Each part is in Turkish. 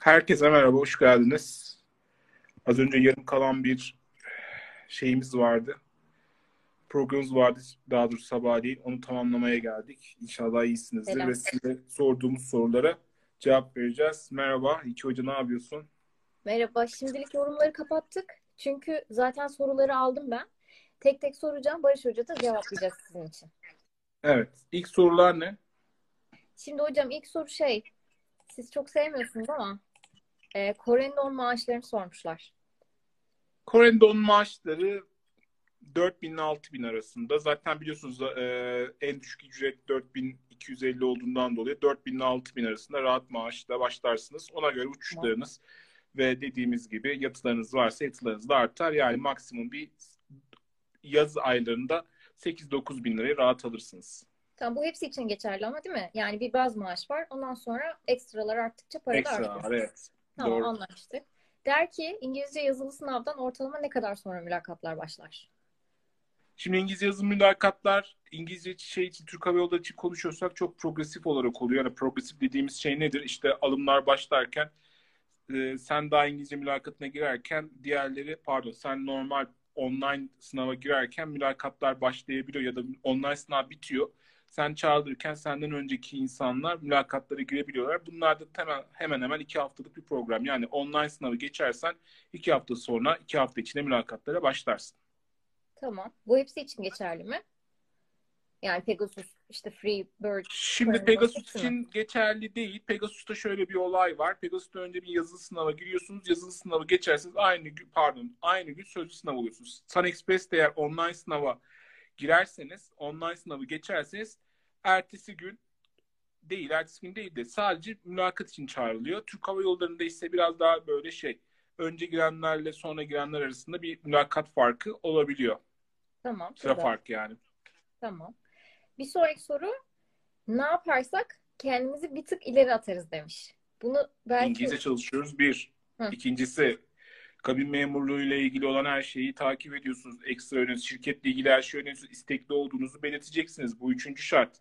Herkese merhaba, hoş geldiniz. Az önce yarım kalan bir şeyimiz vardı. Programımız vardı, daha doğrusu sabahleyin. Onu tamamlamaya geldik. İnşallah iyisinizdir Selam. ve size sorduğumuz sorulara cevap vereceğiz. Merhaba, İki Hoca ne yapıyorsun? Merhaba. Şimdilik yorumları kapattık. Çünkü zaten soruları aldım ben. Tek tek soracağım. Barış Hoca da cevaplayacak sizin için. Evet, ilk sorular ne? Şimdi hocam ilk soru şey. Siz çok sevmiyorsunuz ama e, Korendon maaşlarını sormuşlar. Korendon maaşları 4000 ile 6000 arasında. Zaten biliyorsunuz e, en düşük ücret 4250 olduğundan dolayı 4000 ile 6000 arasında rahat maaşla başlarsınız. Ona göre uçuşlarınız ve dediğimiz gibi yatılarınız varsa yatılarınız da artar. Yani maksimum bir yaz aylarında 8-9 bin lirayı rahat alırsınız. Tamam bu hepsi için geçerli ama değil mi? Yani bir baz maaş var. Ondan sonra ekstralar arttıkça para da Ekstra artıyor. var evet. Tamam Doğru. anlaştık. Der ki İngilizce yazılı sınavdan ortalama ne kadar sonra mülakatlar başlar? Şimdi İngilizce yazım mülakatlar İngilizce şey için Türk Hava Yolları için konuşuyorsak çok progresif olarak oluyor. Yani progresif dediğimiz şey nedir? İşte alımlar başlarken e, sen daha İngilizce mülakatına girerken diğerleri pardon sen normal online sınava girerken mülakatlar başlayabiliyor ya da online sınav bitiyor. Sen çağrılırken senden önceki insanlar mülakatlara girebiliyorlar. Bunlar da hemen hemen, hemen iki haftalık bir program. Yani online sınavı geçersen iki hafta sonra iki hafta içinde mülakatlara başlarsın. Tamam. Bu hepsi için geçerli mi? Yani Pegasus, işte Freebird. Şimdi Pegasus hepsi mi? için geçerli değil. Pegasus'ta şöyle bir olay var. Pegasus'ta önce bir yazılı sınava giriyorsunuz. Yazılı sınavı geçerseniz aynı gün pardon aynı gün sözlü sınav oluyorsunuz. Sun Express'te eğer online sınava girerseniz, online sınavı geçerseniz ertesi gün değil, ertesi gün değil de sadece mülakat için çağrılıyor. Türk Hava Yolları'nda ise biraz daha böyle şey, önce girenlerle sonra girenler arasında bir mülakat farkı olabiliyor. Tamam. Sıra farkı yani. Tamam. Bir sonraki soru. Ne yaparsak kendimizi bir tık ileri atarız demiş. Bunu belki İngilizce çalışıyoruz bir. Hı. İkincisi kabin memurluğu ile ilgili olan her şeyi takip ediyorsunuz. Ekstra öğreniyorsunuz. Şirketle ilgili her şeyi öğreniyorsunuz. İstekli olduğunuzu belirteceksiniz. Bu üçüncü şart.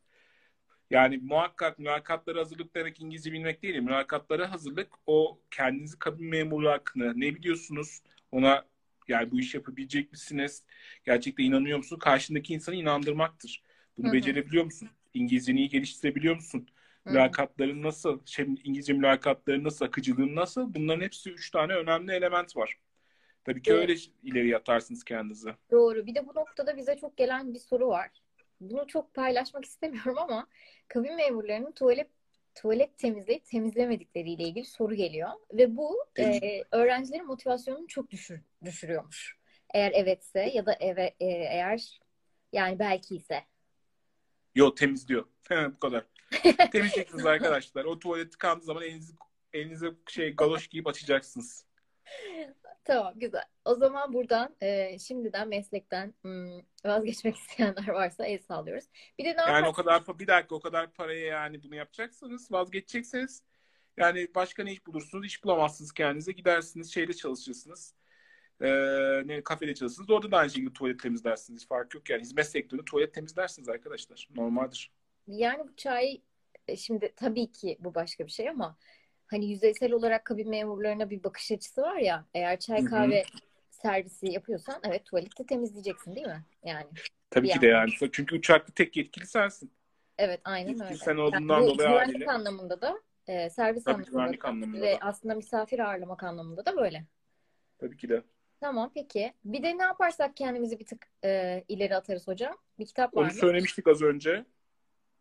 Yani muhakkak mülakatlara hazırlık demek İngilizce bilmek değil. Mülakatlara hazırlık o kendinizi kabin memurluğu hakkında ne biliyorsunuz? Ona yani bu iş yapabilecek misiniz? Gerçekten inanıyor musun? Karşındaki insanı inandırmaktır. Bunu Hı hı. becerebiliyor musun? İngilizceni iyi geliştirebiliyor musun? Mülakatların nasıl? Şimdi İngilizce mülakatların nasıl? Akıcılığın nasıl? Bunların hepsi üç tane önemli element var. Tabii ki Evet. öyle ileri atarsınız kendinizi. doğru. Bir de bu noktada bize çok gelen bir soru var. Bunu çok paylaşmak istemiyorum ama kabin memurlarının tuvalet tuvalet temizleyip temizlemedikleriyle ilgili soru geliyor ve bu e, öğrencilerin motivasyonunu çok düşür, düşürüyormuş. Eğer evetse ya da eve e, eğer yani belki ise. Yo temizliyor. Bu kadar. Temizleyeceksiniz arkadaşlar. O tuvalet tıkandığı zaman elinizi, elinize şey galoş giyip açacaksınız. Tamam güzel. O zaman buradan e, şimdiden meslekten hmm, vazgeçmek isteyenler varsa el sağlıyoruz. Bir de ne Yani o kadar pa- bir dakika o kadar paraya yani bunu yapacaksanız vazgeçecekseniz yani başka ne iş bulursunuz? İş bulamazsınız kendinize. Gidersiniz şeyde çalışırsınız. Ee, ne kafede çalışırsınız. Orada da aynı şekilde tuvalet temizlersiniz. Hiç fark yok yani. Hizmet sektöründe tuvalet temizlersiniz arkadaşlar. Normaldir. Yani bu çay e, şimdi tabii ki bu başka bir şey ama hani yüzeysel olarak kabin memurlarına bir bakış açısı var ya. Eğer çay kahve servisi yapıyorsan evet tuvaleti temizleyeceksin değil mi? Yani Tabii ki de yandan. yani. Çünkü uçakta tek yetkili sensin. evet aynen Yetkili öyle. sen Yani olduğundan bu dolayı güvenlik haliyle. anlamında da e, servis Tabii anlamında da anlamında ve da. aslında misafir ağırlamak anlamında da böyle. Tabii ki de. Tamam peki. Bir de ne yaparsak kendimizi bir tık e, ileri atarız hocam? Bir kitap var Onu mı? söylemiştik az önce.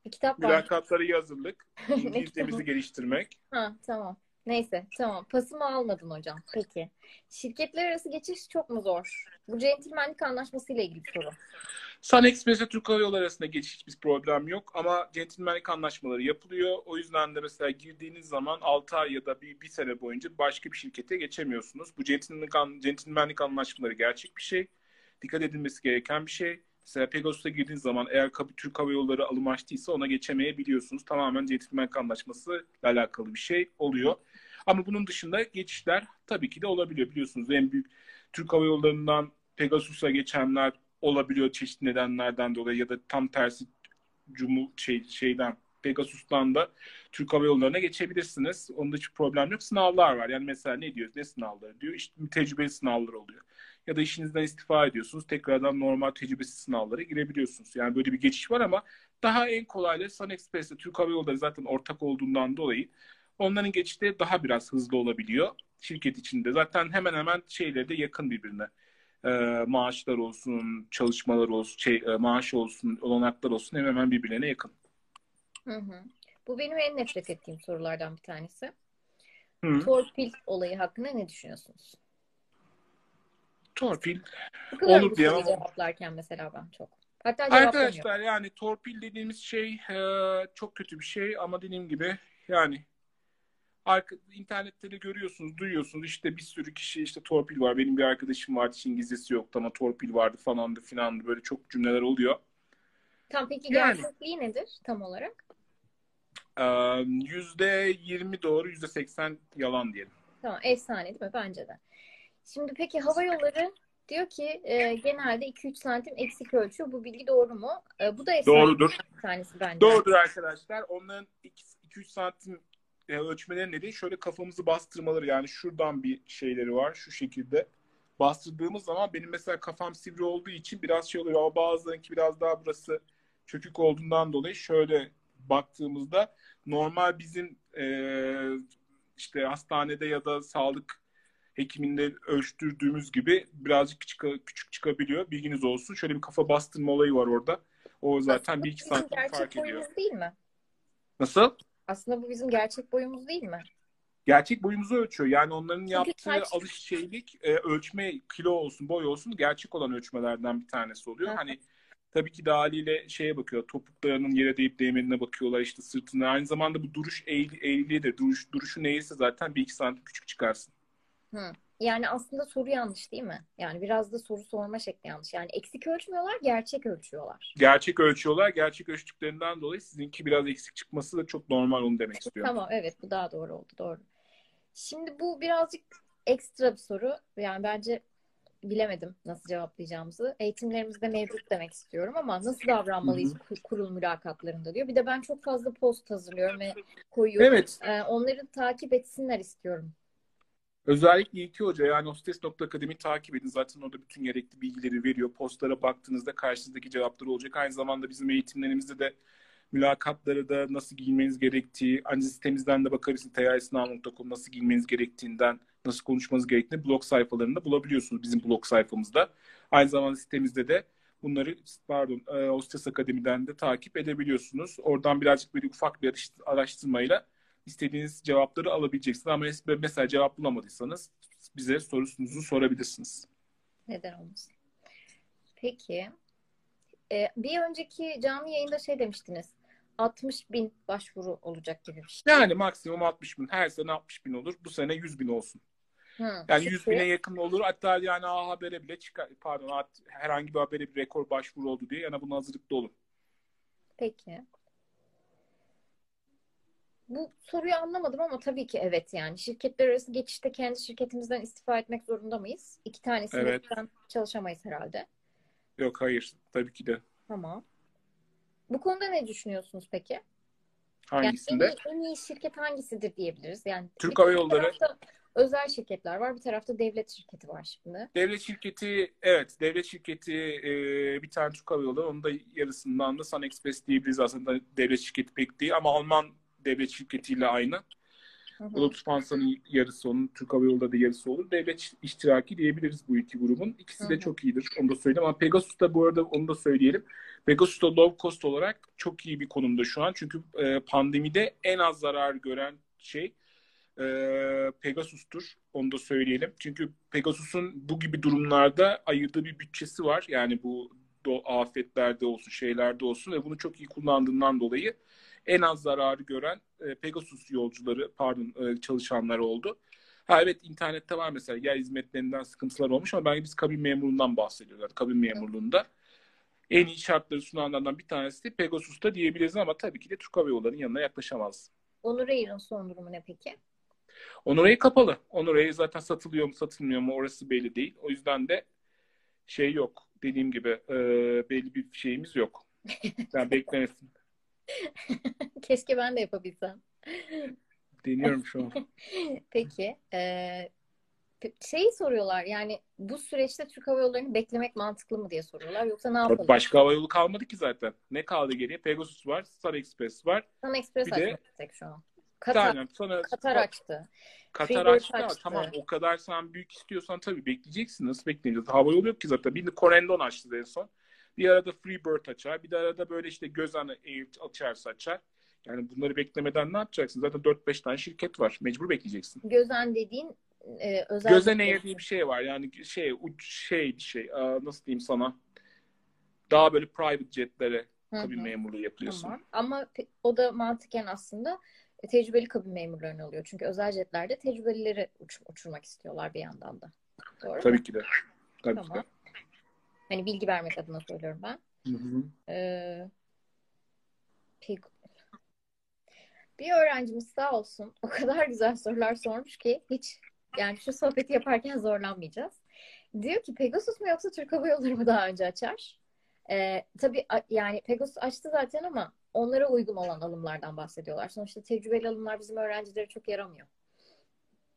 Bir kitap var. Mülakatlara iyi hazırlık. İngilizcemizi geliştirmek. Ha tamam. Neyse tamam. Pasımı almadın hocam. Peki. Şirketler arası geçiş çok mu zor? Bu centilmenlik anlaşması ile ilgili soru. Sun Express ve Türk Hava Yolları arasında geçiş hiçbir problem yok ama centilmenlik anlaşmaları yapılıyor. O yüzden de mesela girdiğiniz zaman 6 ay ya da bir, bir sene boyunca başka bir şirkete geçemiyorsunuz. Bu centilmenlik, an- centilmenlik anlaşmaları gerçek bir şey. Dikkat edilmesi gereken bir şey. Mesela Pegasus'a girdiğiniz zaman eğer Türk Hava Yolları alım açtıysa ona geçemeyebiliyorsunuz. Tamamen centilmenlik anlaşması ile alakalı bir şey oluyor. Ama bunun dışında geçişler tabii ki de olabiliyor. Biliyorsunuz en büyük Türk Hava Yolları'ndan Pegasus'a geçenler olabiliyor çeşitli nedenlerden dolayı ya da tam tersi cumu şey, şeyden Pegasus'tan da Türk Hava Yolları'na geçebilirsiniz. Onda hiç problem yok. Sınavlar var. Yani mesela ne diyor? Ne sınavları diyor? İşte tecrübeli sınavlar oluyor. Ya da işinizden istifa ediyorsunuz. Tekrardan normal tecrübesiz sınavlara girebiliyorsunuz. Yani böyle bir geçiş var ama daha en kolayları Sun Express'te Türk Hava Yolları zaten ortak olduğundan dolayı onların geçişleri daha biraz hızlı olabiliyor şirket içinde. Zaten hemen hemen şeyleri de yakın birbirine. Ee, maaşlar olsun, çalışmalar olsun, şey, e, maaş olsun, olanaklar olsun hemen hemen birbirine yakın. Hı hı. Bu benim en nefret ettiğim sorulardan bir tanesi. Hı. Torpil olayı hakkında ne düşünüyorsunuz? Torpil Olur diye ama- cevaplarken mesela ben çok. Hatta. Arkadaşlar yani torpil dediğimiz şey e, çok kötü bir şey ama dediğim gibi yani arka, internette de görüyorsunuz, duyuyorsunuz işte bir sürü kişi işte torpil var. Benim bir arkadaşım vardı hiç İngilizcesi yoktu ama torpil vardı falandı filandı böyle çok cümleler oluyor. Tam peki Yani. gerçekliği nedir tam olarak? Yüzde yirmi doğru, yüzde seksen yalan diyelim. Tamam efsane değil mi? Bence de. Şimdi peki hava yolları diyor ki e, genelde 2-3 santim eksik ölçüyor. Bu bilgi doğru mu? E, bu da efsane Doğrudur. bir tanesi bence. Doğrudur arkadaşlar. Onların 2-3 santim e, ölçmeleri nedeni şöyle kafamızı bastırmaları yani şuradan bir şeyleri var şu şekilde. Bastırdığımız zaman benim mesela kafam sivri olduğu için biraz şey oluyor ama bazılarınki biraz daha burası çökük olduğundan dolayı şöyle baktığımızda normal bizim e, işte hastanede ya da sağlık hekiminde ölçtürdüğümüz gibi birazcık küçük, küçük çıkabiliyor. Bilginiz olsun. Şöyle bir kafa bastırma olayı var orada. O zaten Aslında bir iki santim gerçek fark ediyor. boyumuz değil mi? Nasıl? Aslında bu bizim gerçek boyumuz değil mi? Gerçek boyumuzu ölçüyor. Yani onların yaptığı kaç- alış şeylik e, ölçme kilo olsun boy olsun gerçek olan ölçmelerden bir tanesi oluyor. Hani tabii ki de haliyle şeye bakıyor. Topuklarının yere değip değmediğine bakıyorlar işte sırtına. Aynı zamanda bu duruş eğri, eğriliğidir. Duruş, duruşu neyse zaten bir iki santim küçük çıkarsın. Yani aslında soru yanlış değil mi? Yani biraz da soru sorma şekli yanlış. Yani eksik ölçmüyorlar, gerçek ölçüyorlar. Gerçek ölçüyorlar. Gerçek ölçtüklerinden dolayı sizinki biraz eksik çıkması da çok normal onu demek istiyorum. Tamam evet bu daha doğru oldu doğru. Şimdi bu birazcık ekstra bir soru. Yani bence bilemedim nasıl cevaplayacağımızı. Eğitimlerimizde mevcut demek istiyorum ama nasıl davranmalıyız kur- kurul mülakatlarında diyor. Bir de ben çok fazla post hazırlıyorum ve koyuyorum. Evet. Ee, onları takip etsinler istiyorum. Özellikle İlki Hoca yani hostes.akademi takip edin. Zaten orada bütün gerekli bilgileri veriyor. Postlara baktığınızda karşınızdaki cevaplar olacak. Aynı zamanda bizim eğitimlerimizde de mülakatları da nasıl giyinmeniz gerektiği, aynı sitemizden de bakabilirsiniz. tayisnav.com nasıl giyinmeniz gerektiğinden, nasıl konuşmanız gerektiğini blog sayfalarında bulabiliyorsunuz bizim blog sayfamızda. Aynı zamanda sitemizde de bunları pardon e, Hostes Akademi'den de takip edebiliyorsunuz. Oradan birazcık böyle ufak bir araştırmayla istediğiniz cevapları alabileceksiniz. Ama mes- mesela cevap bulamadıysanız bize sorunuzu sorabilirsiniz. Neden olmasın? Peki. Ee, bir önceki canlı yayında şey demiştiniz. 60 bin başvuru olacak gibi bir şey. Yani maksimum 60 bin. Her sene 60 bin olur. Bu sene 100 bin olsun. Hı. Yani Çünkü- 100 bine yakın olur. Hatta yani A Haber'e bile çıkar. Pardon herhangi bir habere bir rekor başvuru oldu diye. Yani buna hazırlıklı olun. Peki. Bu soruyu anlamadım ama tabii ki evet yani. Şirketler arası geçişte kendi şirketimizden istifa etmek zorunda mıyız? İki tanesinde Evet. çalışamayız herhalde. Yok hayır. Tabii ki de. Tamam. Bu konuda ne düşünüyorsunuz peki? Yani en Hangisinde? iyi, en iyi şirket hangisidir diyebiliriz? Yani Türk Hava Yolları. özel şirketler var, bir tarafta devlet şirketi var şimdi. Devlet şirketi evet devlet şirketi e, bir tane Türk Hava Yolları onun da yarısından da Sun Express diyebiliriz aslında devlet şirketi pek değil ama Alman devlet şirketiyle aynı. Da Lufthansa'nın yarısı onun Türk Hava Yolları da yarısı olur. Devlet iştiraki diyebiliriz bu iki grubun. İkisi de çok iyidir. Onu da söyleyeyim ama Pegasus da bu arada onu da söyleyelim. Pegasus da low cost olarak çok iyi bir konumda şu an. Çünkü e, pandemide en az zarar gören şey e, Pegasus'tur. Onu da söyleyelim. Çünkü Pegasus'un bu gibi durumlarda ayırdığı bir bütçesi var. Yani bu do- afetlerde olsun, şeylerde olsun ve bunu çok iyi kullandığından dolayı en az zararı gören e, Pegasus yolcuları, pardon e, çalışanları oldu. Ha evet internette var mesela yer hizmetlerinden sıkıntılar olmuş ama ben biz kabin memurundan bahsediyorlar. Kabin memurluğunda. En iyi şartları sunanlardan bir tanesi de Pegasus'ta diyebiliriz ama tabii ki de Türk Hava Yolları'nın yanına yaklaşamaz. Onur Air'ın son durumu ne peki? Onuray'ı kapalı. Onuray'ı zaten satılıyor mu satılmıyor mu orası belli değil. O yüzden de şey yok. Dediğim gibi e, belli bir şeyimiz yok. Yani beklemesin. Keşke ben de yapabilsem. Deniyorum şu an. Peki. Ee, şeyi soruyorlar yani bu süreçte Türk Hava Yolları'nı beklemek mantıklı mı diye soruyorlar. Yoksa ne yapalım? Başka hava yolu kalmadı ki zaten. Ne kaldı geriye? Pegasus var, Star Express var. Sun Express Bir de- şu an. Katar, Aynen. Sonra Katar açtı. Katar açtı. açtı. Tamam o kadar sen büyük istiyorsan tabii bekleyeceksin. Nasıl bekleyeceğiz? Hava yolu yok ki zaten. Bir de Corendon açtı en son. Bir arada Freebird açar. Bir de arada böyle işte Gözan Air açarsa açar. Yani bunları beklemeden ne yapacaksın? Zaten 4-5 tane şirket var. Mecbur bekleyeceksin. Gözen dediğin e, özel Gözen Air diye bir şey var. Yani şey uç şey şey. Nasıl diyeyim sana? Daha böyle private jetlere kabin memurluğu yapıyorsun. Tamam. Ama o da mantıken aslında e, tecrübeli kabin memurlarını oluyor. Çünkü özel jetlerde tecrübelileri uç- uçurmak istiyorlar bir yandan da. Doğru mu? Tabii ki de. Tabii Tamam. ki de. Hani bilgi vermek adına söylüyorum ben. Hı hı. Ee, pek- bir öğrencimiz sağ olsun o kadar güzel sorular sormuş ki hiç yani şu sohbeti yaparken zorlanmayacağız. Diyor ki Pegasus mu yoksa Türk Hava Yolları mı daha önce açar? Ee, tabii yani Pegasus açtı zaten ama onlara uygun olan alımlardan bahsediyorlar. Sonuçta tecrübeli alımlar bizim öğrencilere çok yaramıyor.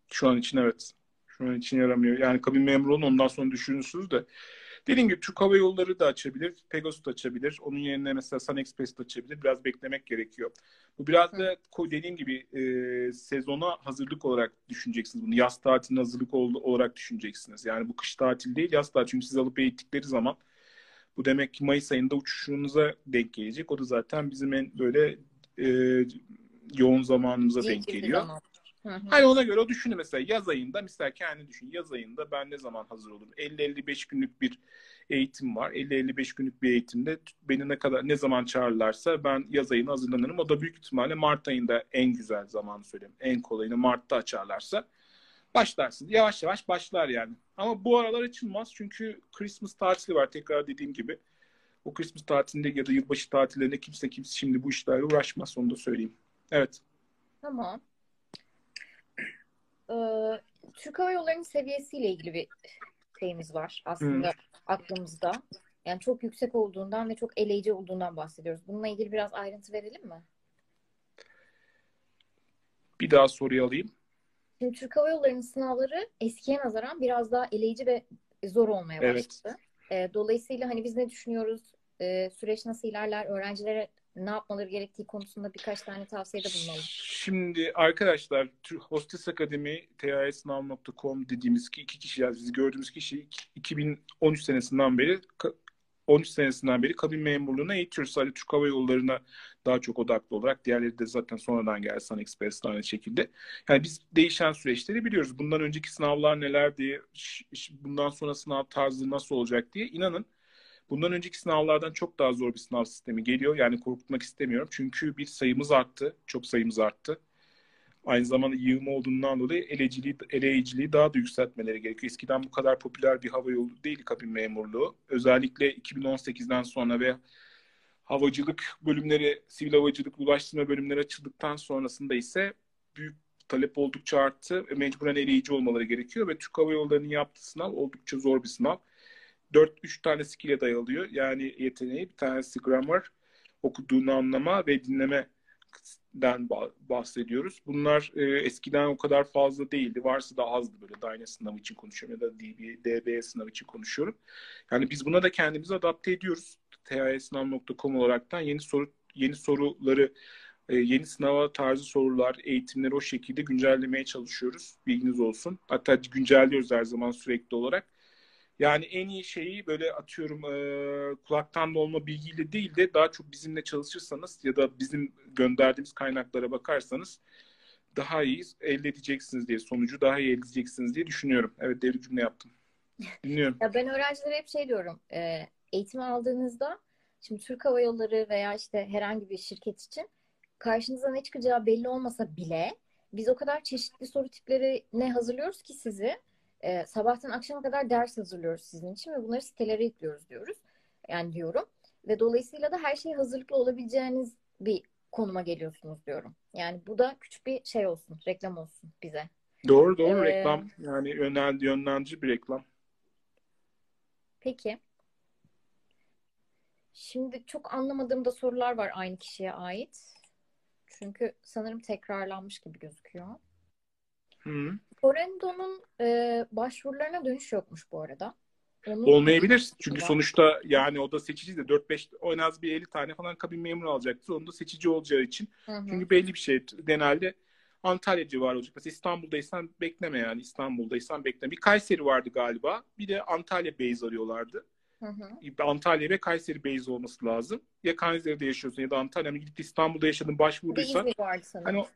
Şu an için evet. Şu an için yaramıyor. Yani kabin memuru olun ondan sonra düşünürsünüz de. Dediğim gibi Türk Hava Yolları da açabilir. Pegasus da açabilir. Onun yerine mesela Sun Express de açabilir. Biraz beklemek gerekiyor. Bu biraz da dediğim gibi e, sezona hazırlık olarak düşüneceksiniz bunu. Yaz tatiline hazırlık ol- olarak düşüneceksiniz. Yani bu kış tatil değil yaz tatil. Çünkü siz alıp eğittikleri zaman bu demek ki Mayıs ayında uçuşunuza denk gelecek. O da zaten bizim en böyle e, yoğun zamanımıza denk İyi bir geliyor. zaman. Hı hı. Hayır ona göre o düşünün mesela yaz ayında mesela kendi düşün yaz ayında ben ne zaman hazır olurum? 50-55 günlük bir eğitim var. 50-55 günlük bir eğitimde beni ne kadar ne zaman çağırırlarsa ben yaz ayına hazırlanırım. O da büyük ihtimalle Mart ayında en güzel zamanı söyleyeyim. En kolayını Mart'ta açarlarsa başlarsın. Yavaş yavaş başlar yani. Ama bu aralar açılmaz çünkü Christmas tatili var tekrar dediğim gibi. O Christmas tatilinde ya da yılbaşı tatillerinde kimse kimse şimdi bu işlerle uğraşmaz onu da söyleyeyim. Evet. Tamam. Türk Hava Yolları'nın seviyesiyle ilgili bir şeyimiz var aslında aklımızda. Yani çok yüksek olduğundan ve çok eleyici olduğundan bahsediyoruz. Bununla ilgili biraz ayrıntı verelim mi? Bir daha soruyu alayım. Şimdi Türk Hava Yolları'nın sınavları eskiye nazaran biraz daha eleyici ve zor olmaya Evet. başladı. Ee, dolayısıyla hani biz ne düşünüyoruz? Süreç nasıl ilerler? Öğrencilere ne yapmaları gerektiği konusunda birkaç tane tavsiyede bulunalım. Şimdi arkadaşlar Hostes Akademi tasnav.com dediğimiz ki iki kişi bizi gördüğümüz kişi iki- 2013 senesinden beri ka- 13 senesinden beri kabin memurluğuna eğitiyoruz. Sadece Türk Hava Yolları'na daha çok odaklı olarak. Diğerleri de zaten sonradan geldi Sun Express'te aynı şekilde. Yani biz değişen süreçleri biliyoruz. Bundan önceki sınavlar nelerdi, ş- ş- bundan sonra sınav tarzı nasıl olacak diye. inanın bundan önceki sınavlardan çok daha zor bir sınav sistemi geliyor. Yani korkutmak istemiyorum. Çünkü bir sayımız arttı. Çok sayımız arttı. Aynı zamanda yığılma olduğundan dolayı eleciliği, eleyiciliği daha da yükseltmeleri gerekiyor. Eskiden bu kadar popüler bir hava yolu değil kabin memurluğu. Özellikle 2018'den sonra ve havacılık bölümleri, sivil havacılık, ulaştırma bölümleri açıldıktan sonrasında ise büyük talep oldukça arttı. Mecburen eleyici olmaları gerekiyor ve Türk Hava Yolları'nın yaptığı sınav oldukça zor bir sınav. 4-3 tane skill'e dayalıyor. Yani yeteneği bir tanesi grammar, okuduğunu anlama ve dinleme den ba- bahsediyoruz. Bunlar e, eskiden o kadar fazla değildi. Varsa da azdı böyle Dyna sınavı için konuşuyorum ya da DB, DB sınavı için konuşuyorum. Yani biz buna da kendimizi adapte ediyoruz. tasnav.com olaraktan yeni soru yeni soruları e, yeni sınava tarzı sorular, eğitimleri o şekilde güncellemeye çalışıyoruz. Bilginiz olsun. Hatta güncelliyoruz her zaman sürekli olarak. Yani en iyi şeyi böyle atıyorum e, kulaktan dolma bilgiyle değil de daha çok bizimle çalışırsanız ya da bizim gönderdiğimiz kaynaklara bakarsanız daha iyi elde edeceksiniz diye sonucu daha iyi elde edeceksiniz diye düşünüyorum. Evet devri cümle yaptım. Dinliyorum. Ya ben öğrencilere hep şey diyorum. E, eğitim aldığınızda şimdi Türk Hava Yolları veya işte herhangi bir şirket için karşınıza ne çıkacağı belli olmasa bile biz o kadar çeşitli soru tipleri ne hazırlıyoruz ki sizi e, sabahtan akşama kadar ders hazırlıyoruz sizin için ve bunları sitelere yüklüyoruz diyoruz. Yani diyorum. Ve dolayısıyla da her şeye hazırlıklı olabileceğiniz bir konuma geliyorsunuz diyorum. Yani bu da küçük bir şey olsun, reklam olsun bize. Doğru doğru Ee, reklam yani yönel, yönlendirici bir reklam. Peki. Şimdi çok anlamadığım da sorular var aynı kişiye ait. Çünkü sanırım tekrarlanmış gibi gözüküyor. Hı. Forendo'nun e, başvurularına dönüş yokmuş bu arada. Onun Olmayabilir. Çünkü var. sonuçta yani o da seçici de 4-5 en az bir 50 tane falan kabin memuru alacaktır. Onu da seçici olacağı için. Hı hı. Çünkü belli bir şey genelde Antalya civarı olacak. Mesela İstanbul'daysan bekleme yani. İstanbul'daysan bekleme. Bir Kayseri vardı galiba. Bir de Antalya base arıyorlardı. Hı hı. Antalya ve Kayseri base olması lazım. Ya Kayseri'de yaşıyorsun ya da Antalya mı gidip İstanbul'da yaşadın başvurduysan hani o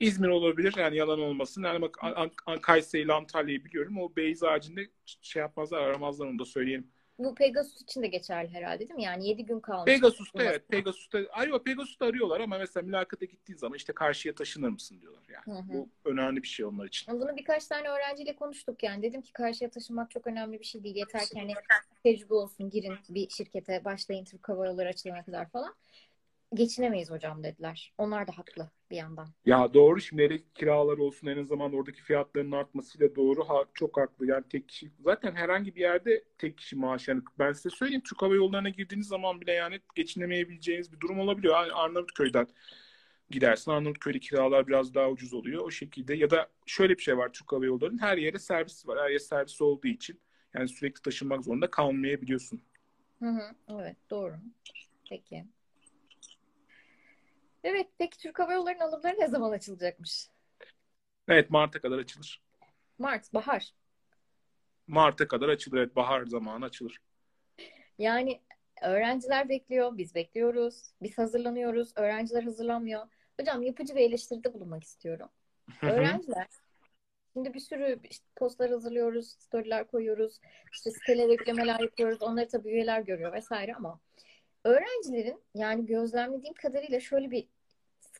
İzmir olabilir yani yalan olmasın. Yani bak An- An- Kayseri ile Antalya'yı biliyorum. O base haricinde şey yapmazlar aramazlar onu da söyleyeyim. Bu Pegasus için de geçerli herhalde değil mi? Yani 7 gün kalmış. Pegasus'ta evet. Pegasus'ta arıyor. Pegasus'ta arıyorlar ama mesela mülakata gittiğin zaman işte karşıya taşınır mısın diyorlar yani. Hı hı. Bu önemli bir şey onlar için. Bunu birkaç tane öğrenciyle konuştuk yani. Dedim ki karşıya taşınmak çok önemli bir şey değil. Yeter ki hani tecrübe olsun. Girin bir şirkete başlayın Türk Hava Yolları açılana kadar falan. Geçinemeyiz hocam dediler. Onlar da haklı bir yandan. Ya doğru şimdi elektrik kiraları olsun en azından oradaki fiyatların artmasıyla doğru ha, çok haklı. Yani tek kişi zaten herhangi bir yerde tek kişi maaş yani ben size söyleyeyim Türk Hava Yolları'na girdiğiniz zaman bile yani geçinemeyebileceğiniz bir durum olabiliyor. Yani Arnavutköy'den gidersin. Arnavutköy'de kiralar biraz daha ucuz oluyor o şekilde. Ya da şöyle bir şey var Türk Hava Yolları'nın her yere servis var. Her yere servis olduğu için yani sürekli taşınmak zorunda kalmayabiliyorsun. Hı hı. Evet doğru. Peki. Evet peki Türk Hava Yolları'nın alımları ne zaman açılacakmış? Evet Mart'a kadar açılır. Mart, bahar. Mart'a kadar açılır. Evet bahar zamanı açılır. Yani öğrenciler bekliyor, biz bekliyoruz, biz hazırlanıyoruz, öğrenciler hazırlanmıyor. Hocam yapıcı bir eleştiride bulunmak istiyorum. Öğrenciler şimdi bir sürü işte postlar hazırlıyoruz, storyler koyuyoruz, işte sitelere yüklemeler yapıyoruz. Onları tabii üyeler görüyor vesaire ama öğrencilerin yani gözlemlediğim kadarıyla şöyle bir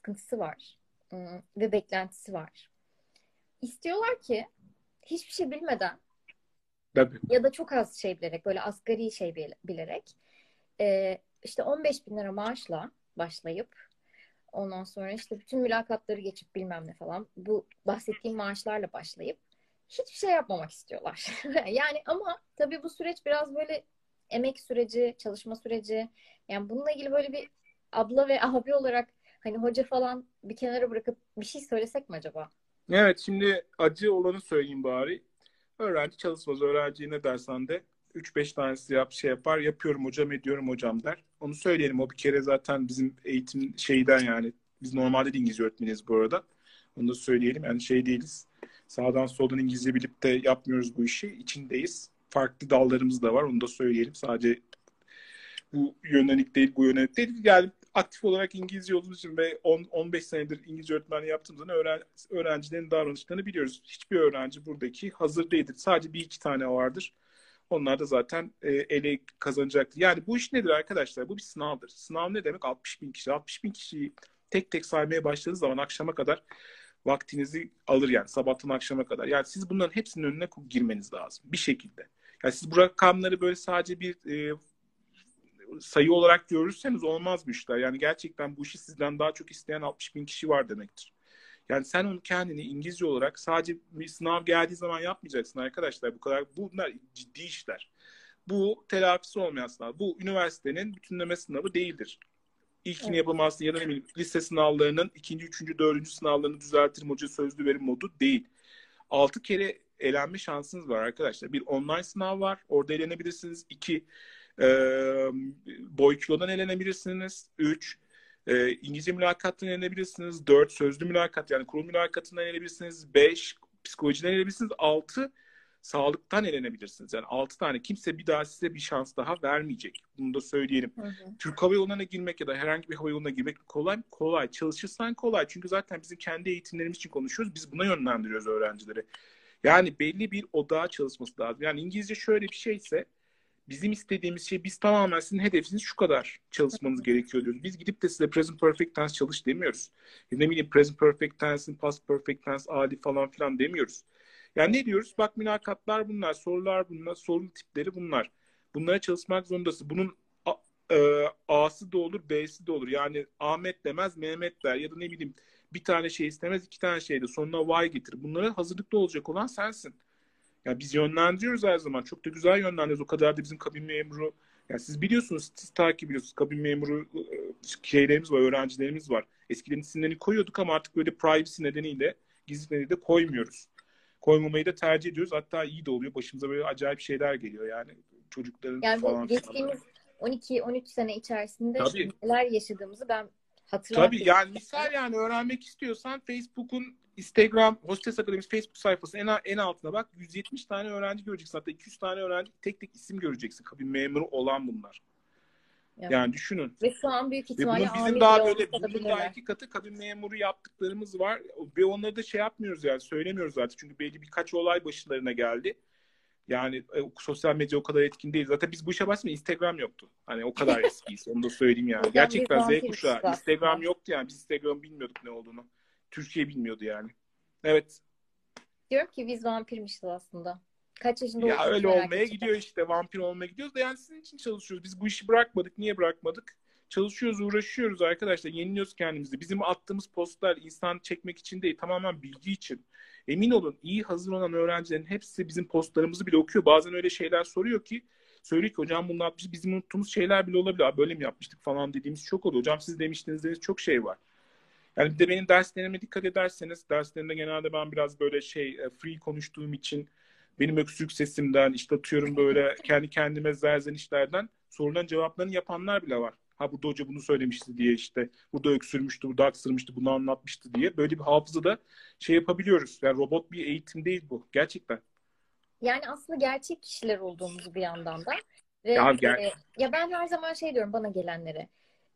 sıkıntısı var ım, ve beklentisi var. İstiyorlar ki hiçbir şey bilmeden Tabii. ya da çok az şey bilerek böyle asgari şey bil- bilerek e, işte 15 bin lira maaşla başlayıp ondan sonra işte bütün mülakatları geçip bilmem ne falan bu bahsettiğim maaşlarla başlayıp hiçbir şey yapmamak istiyorlar. Yani ama tabii bu süreç biraz böyle emek süreci, çalışma süreci. Yani bununla ilgili böyle bir abla ve abi olarak hani hoca falan bir kenara bırakıp bir şey söylesek mi acaba? Evet şimdi acı olanı söyleyeyim bari. Öğrenci çalışmaz. Öğrenciye ne dersen de 3-5 tanesi yap, şey yapar. Yapıyorum hocam, ediyorum hocam der. Onu söyleyelim. O bir kere zaten bizim eğitim şeyden yani. Biz normalde de İngilizce öğretmeniyiz bu arada. Onu da söyleyelim. Yani şey değiliz. Sağdan soldan İngilizce bilip de yapmıyoruz bu işi. İçindeyiz. Farklı dallarımız da var. Onu da söyleyelim. Sadece bu yönelik değil, bu yönelik değil. Yani aktif olarak İngilizce olduğumuz için ve 10, 15 senedir İngilizce öğretmenliği yaptığımızdan öğren, öğrencilerin davranışlarını biliyoruz. Hiçbir öğrenci buradaki hazır değildir. Sadece bir iki tane vardır. Onlar da zaten e, ele kazanacaktır. Yani bu iş nedir arkadaşlar? Bu bir sınavdır. Sınav ne demek? 60 bin kişi. 60 bin kişiyi tek tek saymaya başladığınız zaman akşama kadar vaktinizi alır yani sabahtan akşama kadar. Yani siz bunların hepsinin önüne girmeniz lazım bir şekilde. Yani siz bu rakamları böyle sadece bir e, sayı olarak görürseniz olmaz bu işler. Yani gerçekten bu işi sizden daha çok isteyen 60 bin kişi var demektir. Yani sen onu kendini İngilizce olarak sadece bir sınav geldiği zaman yapmayacaksın arkadaşlar. Bu kadar bunlar ciddi işler. Bu telafisi olmayan sınav. Bu üniversitenin bütünleme sınavı değildir. İlkini Evet. yapamazsın ya da ne bileyim lise sınavlarının ikinci, üçüncü, dördüncü sınavlarını düzeltirim hoca sözlü verim modu değil. Altı kere elenme şansınız var arkadaşlar. Bir online sınav var. Orada elenebilirsiniz. İki e, boy kilodan elenebilirsiniz. Üç e, İngilizce mülakattan elenebilirsiniz. Dört sözlü mülakat yani kurul mülakatından elenebilirsiniz. Beş psikolojiden elenebilirsiniz. Altı sağlıktan elenebilirsiniz. Yani altı tane kimse bir daha size bir şans daha vermeyecek. Bunu da söyleyelim. Hı hı. Türk Hava Yolları'na girmek ya da herhangi bir hava yoluna girmek kolay mı? Kolay. Çalışırsan kolay. Çünkü zaten bizim kendi eğitimlerimiz için konuşuyoruz. Biz buna yönlendiriyoruz öğrencileri. Yani belli bir odağa çalışması lazım. Yani İngilizce şöyle bir şeyse bizim istediğimiz şey biz tamamen sizin hedefiniz şu kadar çalışmanız gerekiyor diyoruz. Biz gidip de size present perfect tense çalış demiyoruz. Ya ne bileyim present perfect tense'in past perfect tense adi falan filan demiyoruz. Yani ne diyoruz? Bak mülakatlar bunlar, sorular bunlar, soru tipleri bunlar. Bunlara çalışmak zorundasın. Bunun A- e, A'sı da olur, B'si de olur. Yani Ahmet demez, Mehmet der ya da ne bileyim bir tane şey istemez, iki tane şey de sonuna Y getir. Bunlara hazırlıklı olacak olan sensin. Ya biz yönlendiriyoruz her zaman. Çok da güzel yönlendiriyoruz. O kadar da bizim kabin memuru Yani siz biliyorsunuz, siz takip ediyorsunuz. Kabin memuru e, şeylerimiz var, öğrencilerimiz var. Eskiden isimlerini koyuyorduk ama artık böyle privacy nedeniyle, gizli nedeniyle koymuyoruz. Koymamayı da tercih ediyoruz. Hatta iyi de oluyor. Başımıza böyle acayip şeyler geliyor yani. Çocukların yani falan. geçtiğimiz 12-13 sene içerisinde neler yaşadığımızı ben hatırlamıyorum. Tabii yani misal yani öğrenmek istiyorsan Facebook'un Instagram Hostes Akademisi Facebook sayfası en, en altına bak 170 tane öğrenci göreceksin. Hatta 200 tane öğrenci tek tek isim göreceksin. Kabin memuru olan bunlar. Evet. Yani düşünün. Ve şu an büyük ihtimalle bunun amir bizim daha böyle bunun daha iki katı kabin memuru yaptıklarımız var. Ve onları da şey yapmıyoruz yani söylemiyoruz zaten. Çünkü belli birkaç olay başlarına geldi. Yani e, sosyal medya o kadar etkin değil. Zaten biz bu işe başlamadan Instagram yoktu. Hani o kadar eskiyiz. Onu da söyleyeyim yani. Gerçekten Z kuşağı. Instagram yoktu yani. Biz Instagram bilmiyorduk ne olduğunu. Türkiye bilmiyordu yani. Evet. Diyorum ki biz vampirmişiz aslında. Kaç yaşında Ya öyle olmaya gidiyor işte. Vampir olmaya gidiyoruz da yani sizin için çalışıyoruz. Biz bu işi bırakmadık. Niye bırakmadık? Çalışıyoruz, uğraşıyoruz arkadaşlar. Yeniliyoruz kendimizi. Bizim attığımız postlar insan çekmek için değil, tamamen bilgi için. Emin olun iyi hazır olan öğrencilerin hepsi bizim postlarımızı bile okuyor. Bazen öyle şeyler soruyor ki söylüyor ki hocam atmış bizim unuttuğumuz şeyler bile olabilir. Abi böyle mi yapmıştık falan dediğimiz çok oluyor. Hocam siz demiştiniz dediğiniz çok şey var. Yani bir de benim derslerime dikkat ederseniz derslerimde genelde ben biraz böyle şey e, free konuştuğum için benim öksürük sesimden işte atıyorum böyle kendi kendime zerzenişlerden sorulan cevaplarını yapanlar bile var. Ha burada hoca bunu söylemişti diye işte burada öksürmüştü, burada aksırmıştı, bunu anlatmıştı diye. Böyle bir hafızada şey yapabiliyoruz. Yani robot bir eğitim değil bu. Gerçekten. Yani aslında gerçek kişiler olduğumuzu bir yandan da. Ve Ya ger- e, ya ben her zaman şey diyorum bana gelenlere.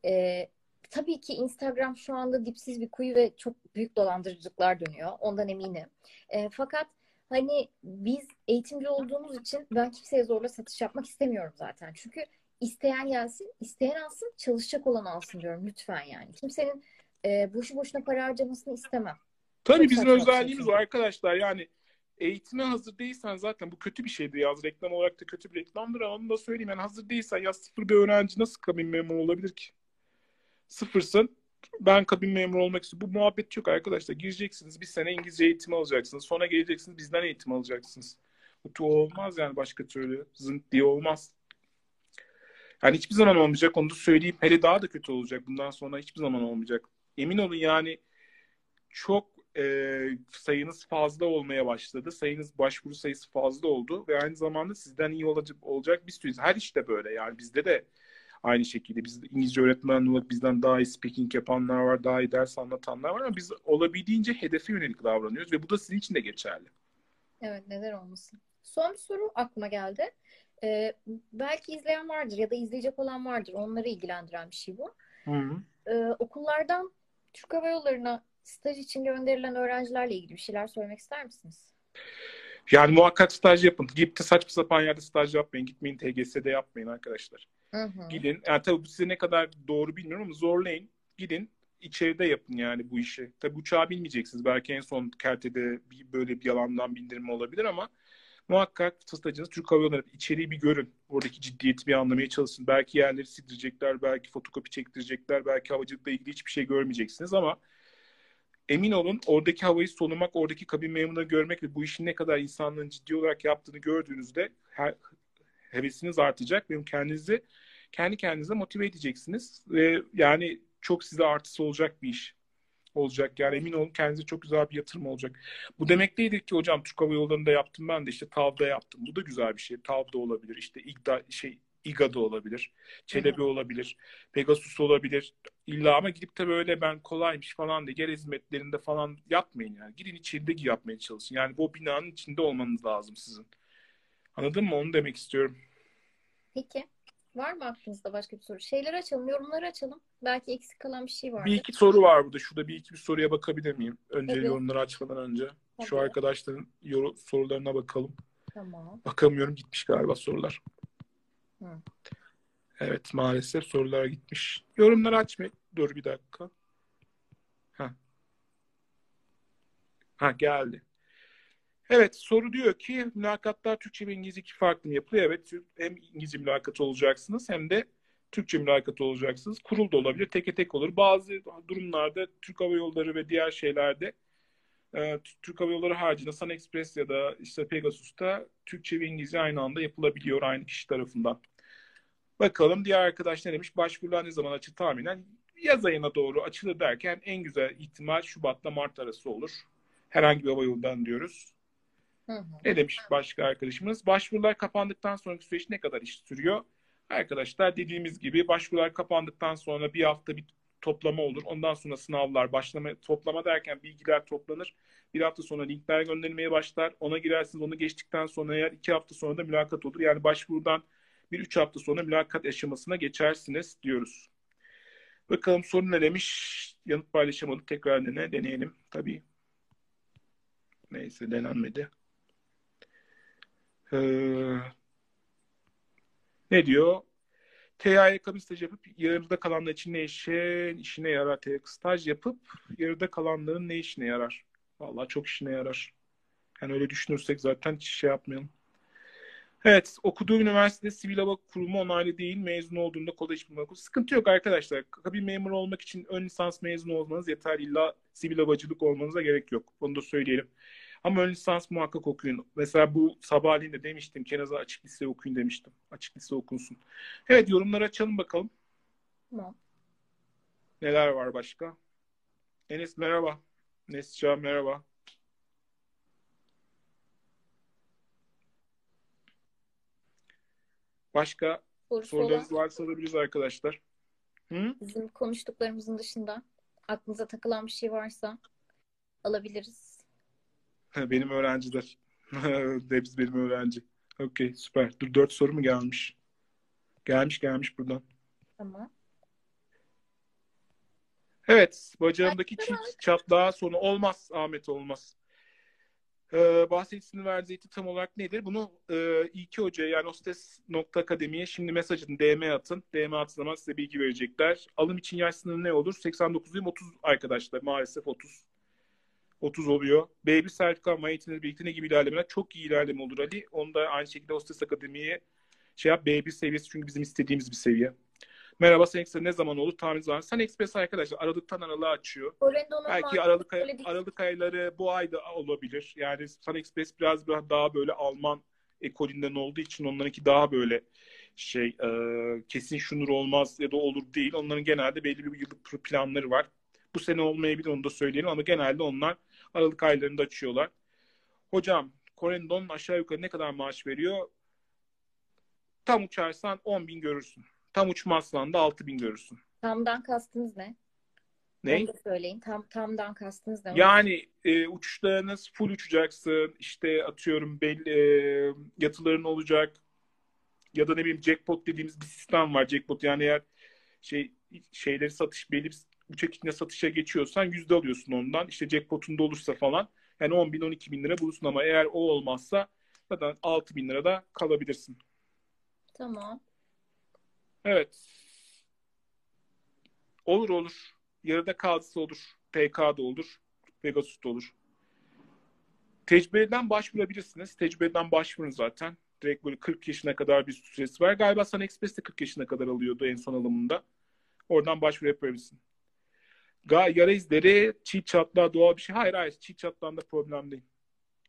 E, tabii ki Instagram şu anda dipsiz bir kuyu ve çok büyük dolandırıcılıklar dönüyor. Ondan eminim. E, fakat hani biz eğitimci olduğumuz için ben kimseye zorla satış yapmak istemiyorum zaten. Çünkü isteyen gelsin, isteyen alsın, çalışacak olan alsın diyorum lütfen yani. Kimsenin e, boşu boşuna para harcamasını istemem. Tabii Çok bizim şey özelliğimiz var arkadaşlar. Yani eğitime hazır değilsen zaten bu kötü bir şeydi yaz. Reklam olarak da kötü bir reklamdır ama onu da söyleyeyim. Yani hazır değilsen ya sıfır bir öğrenci nasıl kabin memuru olabilir ki? Sıfırsın. Ben kabin memuru olmak istiyorum. Bu muhabbet yok arkadaşlar. Gireceksiniz bir sene İngilizce eğitimi alacaksınız. Sonra geleceksiniz bizden eğitim alacaksınız. Bu olmaz yani başka türlü. Zınk diye olmaz. Yani hiçbir zaman olmayacak onu da söyleyeyim. Hele daha da kötü olacak. Bundan sonra hiçbir zaman olmayacak. Emin olun yani çok e, sayınız fazla olmaya başladı. Sayınız başvuru sayısı fazla oldu ve aynı zamanda sizden iyi olacak, olacak bir sürü. Her işte böyle yani bizde de aynı şekilde biz İngilizce öğretmen olarak bizden daha iyi speaking yapanlar var, daha iyi ders anlatanlar var ama biz olabildiğince hedefe yönelik davranıyoruz ve bu da sizin için de geçerli. Evet neden olmasın. Son bir soru aklıma geldi. Ee, belki izleyen vardır ya da izleyecek olan vardır. Onları ilgilendiren bir şey bu. Ee, okullardan Türk Hava Yolları'na staj için gönderilen öğrencilerle ilgili bir şeyler söylemek ister misiniz? Yani muhakkak staj yapın. Gidip de saçma sapan yerde staj yapmayın. Gitmeyin TGS'de yapmayın arkadaşlar. Hı hı. Gidin. Yani tabii bu size ne kadar doğru bilmiyorum ama zorlayın. Gidin içeride yapın yani bu işi. Tabii uçağı bilmeyeceksiniz. Belki en son kertede bir, böyle bir yalandan bindirme olabilir ama muhakkak stajınız Türk Hava Yolları içeriği bir görün. Oradaki ciddiyeti bir anlamaya çalışın. Belki yerleri sildirecekler, belki fotokopi çektirecekler, belki havacılıkla ilgili hiçbir şey görmeyeceksiniz ama emin olun oradaki havayı solumak, oradaki kabin memurunu görmek ve bu işin ne kadar insanlığın ciddi olarak yaptığını gördüğünüzde her, hevesiniz artacak ve kendinizi kendi kendinize motive edeceksiniz ve yani çok size artısı olacak bir iş olacak. Yani emin olun kendinize çok güzel bir yatırım olacak. Bu demek değildir ki hocam Türk Hava Yolları'nda yaptım ben de işte TAV'da yaptım. Bu da güzel bir şey. TAV'da olabilir. işte İGDA, şey İGA'da olabilir. Çelebi olabilir. Pegasus olabilir. İlla ama gidip de böyle ben kolaymış falan diye yer hizmetlerinde falan yapmayın yani. Gidin içinde yapmaya çalışın. Yani bu binanın içinde olmanız lazım sizin. Anladın mı? Onu demek istiyorum. Peki. Var mı aklınızda başka bir soru? Şeyleri açalım, yorumları açalım. Belki eksik kalan bir şey Bir vardır. iki soru var burada. Şurada bir iki bir soruya bakabilir miyim? Önce Tabii. yorumları açmadan önce. Şu Tabii. arkadaşların yor- sorularına bakalım. Tamam. Bakamıyorum gitmiş galiba sorular. Hı. Evet maalesef sorular gitmiş. Yorumları açma. Dur bir dakika. Ha. Ha geldi. Evet soru diyor ki mülakatlar Türkçe ve İngilizce iki farklı mı yapılıyor? Evet hem İngilizce mülakatı olacaksınız hem de Türkçe mülakatı olacaksınız. Kurul da olabilir, teke tek olur. Bazı durumlarda Türk Hava Yolları ve diğer şeylerde e, Türk Hava Yolları haricinde Sun Express ya da işte Pegasus'ta Türkçe ve İngilizce aynı anda yapılabiliyor aynı kişi tarafından. Bakalım diğer arkadaş ne demiş? Başvurular ne zaman açılır tahminen? Yaz ayına doğru açılır derken en güzel ihtimal Şubat'la Mart arası olur. Herhangi bir hava yolundan diyoruz. Hı hı. Ne demiş başka arkadaşımız? Başvurular kapandıktan sonraki süreç ne kadar iş sürüyor? Arkadaşlar dediğimiz gibi başvurular kapandıktan sonra bir hafta bir toplama olur. Ondan sonra sınavlar başlama toplama derken bilgiler toplanır. Bir hafta sonra linkler gönderilmeye başlar. Ona girersiniz. Onu geçtikten sonra eğer iki hafta sonra da mülakat olur. Yani başvurudan bir üç hafta sonra mülakat aşamasına geçersiniz diyoruz. Bakalım soru ne demiş? Yanıt paylaşamadık. Tekrar dene, deneyelim. Tabii. Neyse denenmedi. Ee, ne diyor? TYK bir staj yapıp yarıda kalanlar için ne işe, işine yarar? TYK staj yapıp yarıda kalanların ne işine yarar? Vallahi çok işine yarar. Yani öyle düşünürsek zaten hiç şey yapmayalım. Evet, okuduğu üniversitede sivil hava kurumu onaylı değil. Mezun olduğunda kolej bulmak. Sıkıntı yok arkadaşlar. Kabin memuru olmak için ön lisans mezunu olmanız yeter. İlla sivil havacılık olmanıza gerek yok. Onu da söyleyelim. Ama ön lisans muhakkak okuyun. Mesela bu sabahleyin de demiştim. Kenaza açık lise okuyun demiştim. Açık lise okunsun. Evet yorumları açalım bakalım. Tamam. Neler var başka? Enes merhaba. Nesca merhaba. Başka Sorusu sorularınız varsa alabiliriz arkadaşlar. Hı? bizim konuştuklarımızın dışında aklınıza takılan bir şey varsa alabiliriz. Benim öğrenciler. Hepsi benim öğrenci. Okey süper. Dur dört soru mu gelmiş? Gelmiş gelmiş buradan. Tamam. Evet, bacağımdaki çift çatlağı sonu olmaz Ahmet olmaz. Ee, bahsettiğin verziyeti tam olarak nedir? Bunu e, İlki Hoca'ya yani hostes.akademiye şimdi mesajını DM atın. DM zaman size bilgi verecekler. Alım için yaş sınırı ne olur? 89 değil 30 arkadaşlar. Maalesef 30. 30 oluyor. B1 sertifika ve eğitimle birlikte ne gibi ilerlemeler? Çok iyi ilerleme olur Ali. Onu da aynı şekilde Hostes Akademi'ye şey yap. B1 seviyesi çünkü bizim istediğimiz bir seviye. Merhaba Sen ne zaman olur? Tahmininiz var. Sun Express arkadaşlar Aralık'tan Aralık'a açıyor. Orendon'un Belki Aralık, ay-. Aralık ayları bu ayda olabilir. Yani Sun Express biraz daha, böyle Alman ekolünden olduğu için onlarınki daha böyle şey e, kesin şunur olmaz ya da olur değil. Onların genelde belli bir yıllık planları var. Bu sene olmayabilir onu da söyleyelim ama genelde onlar Aralık aylarında açıyorlar. Hocam Corendon aşağı yukarı ne kadar maaş veriyor? Tam uçarsan 10 bin görürsün. Tam uçmazsan da 6 bin görürsün. Tamdan kastınız ne? Ne? Onu da söyleyin. Tam tamdan kastınız ne? Yani e, uçuşlarınız full uçacaksın. İşte atıyorum belli e, yatıların olacak. Ya da ne bileyim jackpot dediğimiz bir sistem var. Jackpot yani eğer şey şeyleri satış belli uçak içinde satışa geçiyorsan yüzde alıyorsun ondan. İşte jackpot'unda olursa falan. Yani 10 bin 12 bin lira bulursun ama eğer o olmazsa zaten 6 bin lira da kalabilirsin. Tamam. Evet. Olur olur. Yarıda kalsa olur. PK'da olur. Pegasus'ta olur. Tecrübeden başvurabilirsiniz. Tecrübeden başvurun zaten. Direkt böyle 40 yaşına kadar bir süresi var. Galiba Sun Express de 40 yaşına kadar alıyordu en son alımında. Oradan başvuru yapabilirsin. Yara izleri, çiğ çatlağı doğal bir şey. Hayır hayır çiğ çatlağında problem değil.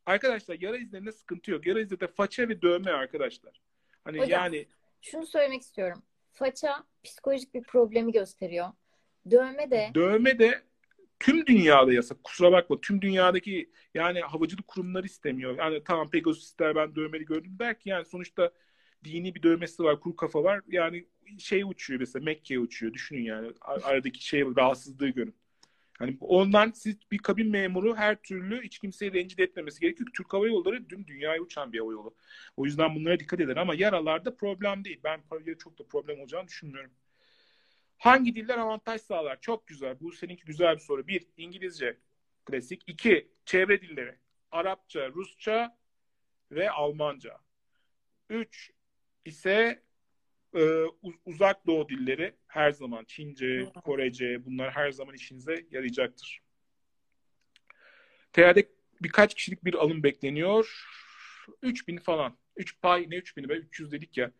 Arkadaşlar yara izlerinde sıkıntı yok. Yara izleri de faça ve dövme arkadaşlar. Hani Hocam. yani Şunu söylemek istiyorum. Faça psikolojik bir problemi gösteriyor. Dövme de Dövme de tüm dünyada yasak. Kusura bakma. Tüm dünyadaki yani havacılık kurumları istemiyor. Yani tamam Pegasus ister ben dövmeli gördüm der ki yani sonuçta dini bir dövmesi var, kuru kafa var. Yani şey uçuyor mesela Mekke'ye uçuyor. Düşünün yani Ar- aradaki şey rahatsızlığı görün. Hani ondan siz bir kabin memuru her türlü hiç kimseyi rencide etmemesi gerekiyor. Türk Hava Yolları tüm dünyaya uçan bir hava yolu. O yüzden bunlara dikkat eder ama yaralarda problem değil. Ben çok da problem olacağını düşünmüyorum. Hangi diller avantaj sağlar? Çok güzel. Bu seninki güzel bir soru. Bir, İngilizce klasik. İki, çevre dilleri. Arapça, Rusça ve Almanca. Üç ise e, uz- uzak doğu dilleri her zaman Çince, Korece bunlar her zaman işinize yarayacaktır. TR'de birkaç kişilik bir alım bekleniyor. 3000 falan. 3 pay ne 3000'i be 300 dedik ya.